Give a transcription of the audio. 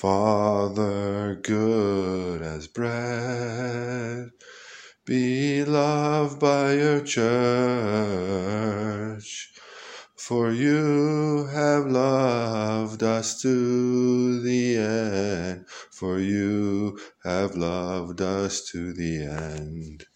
Father, good as bread, be loved by your church, for you have loved us to the end, for you have loved us to the end.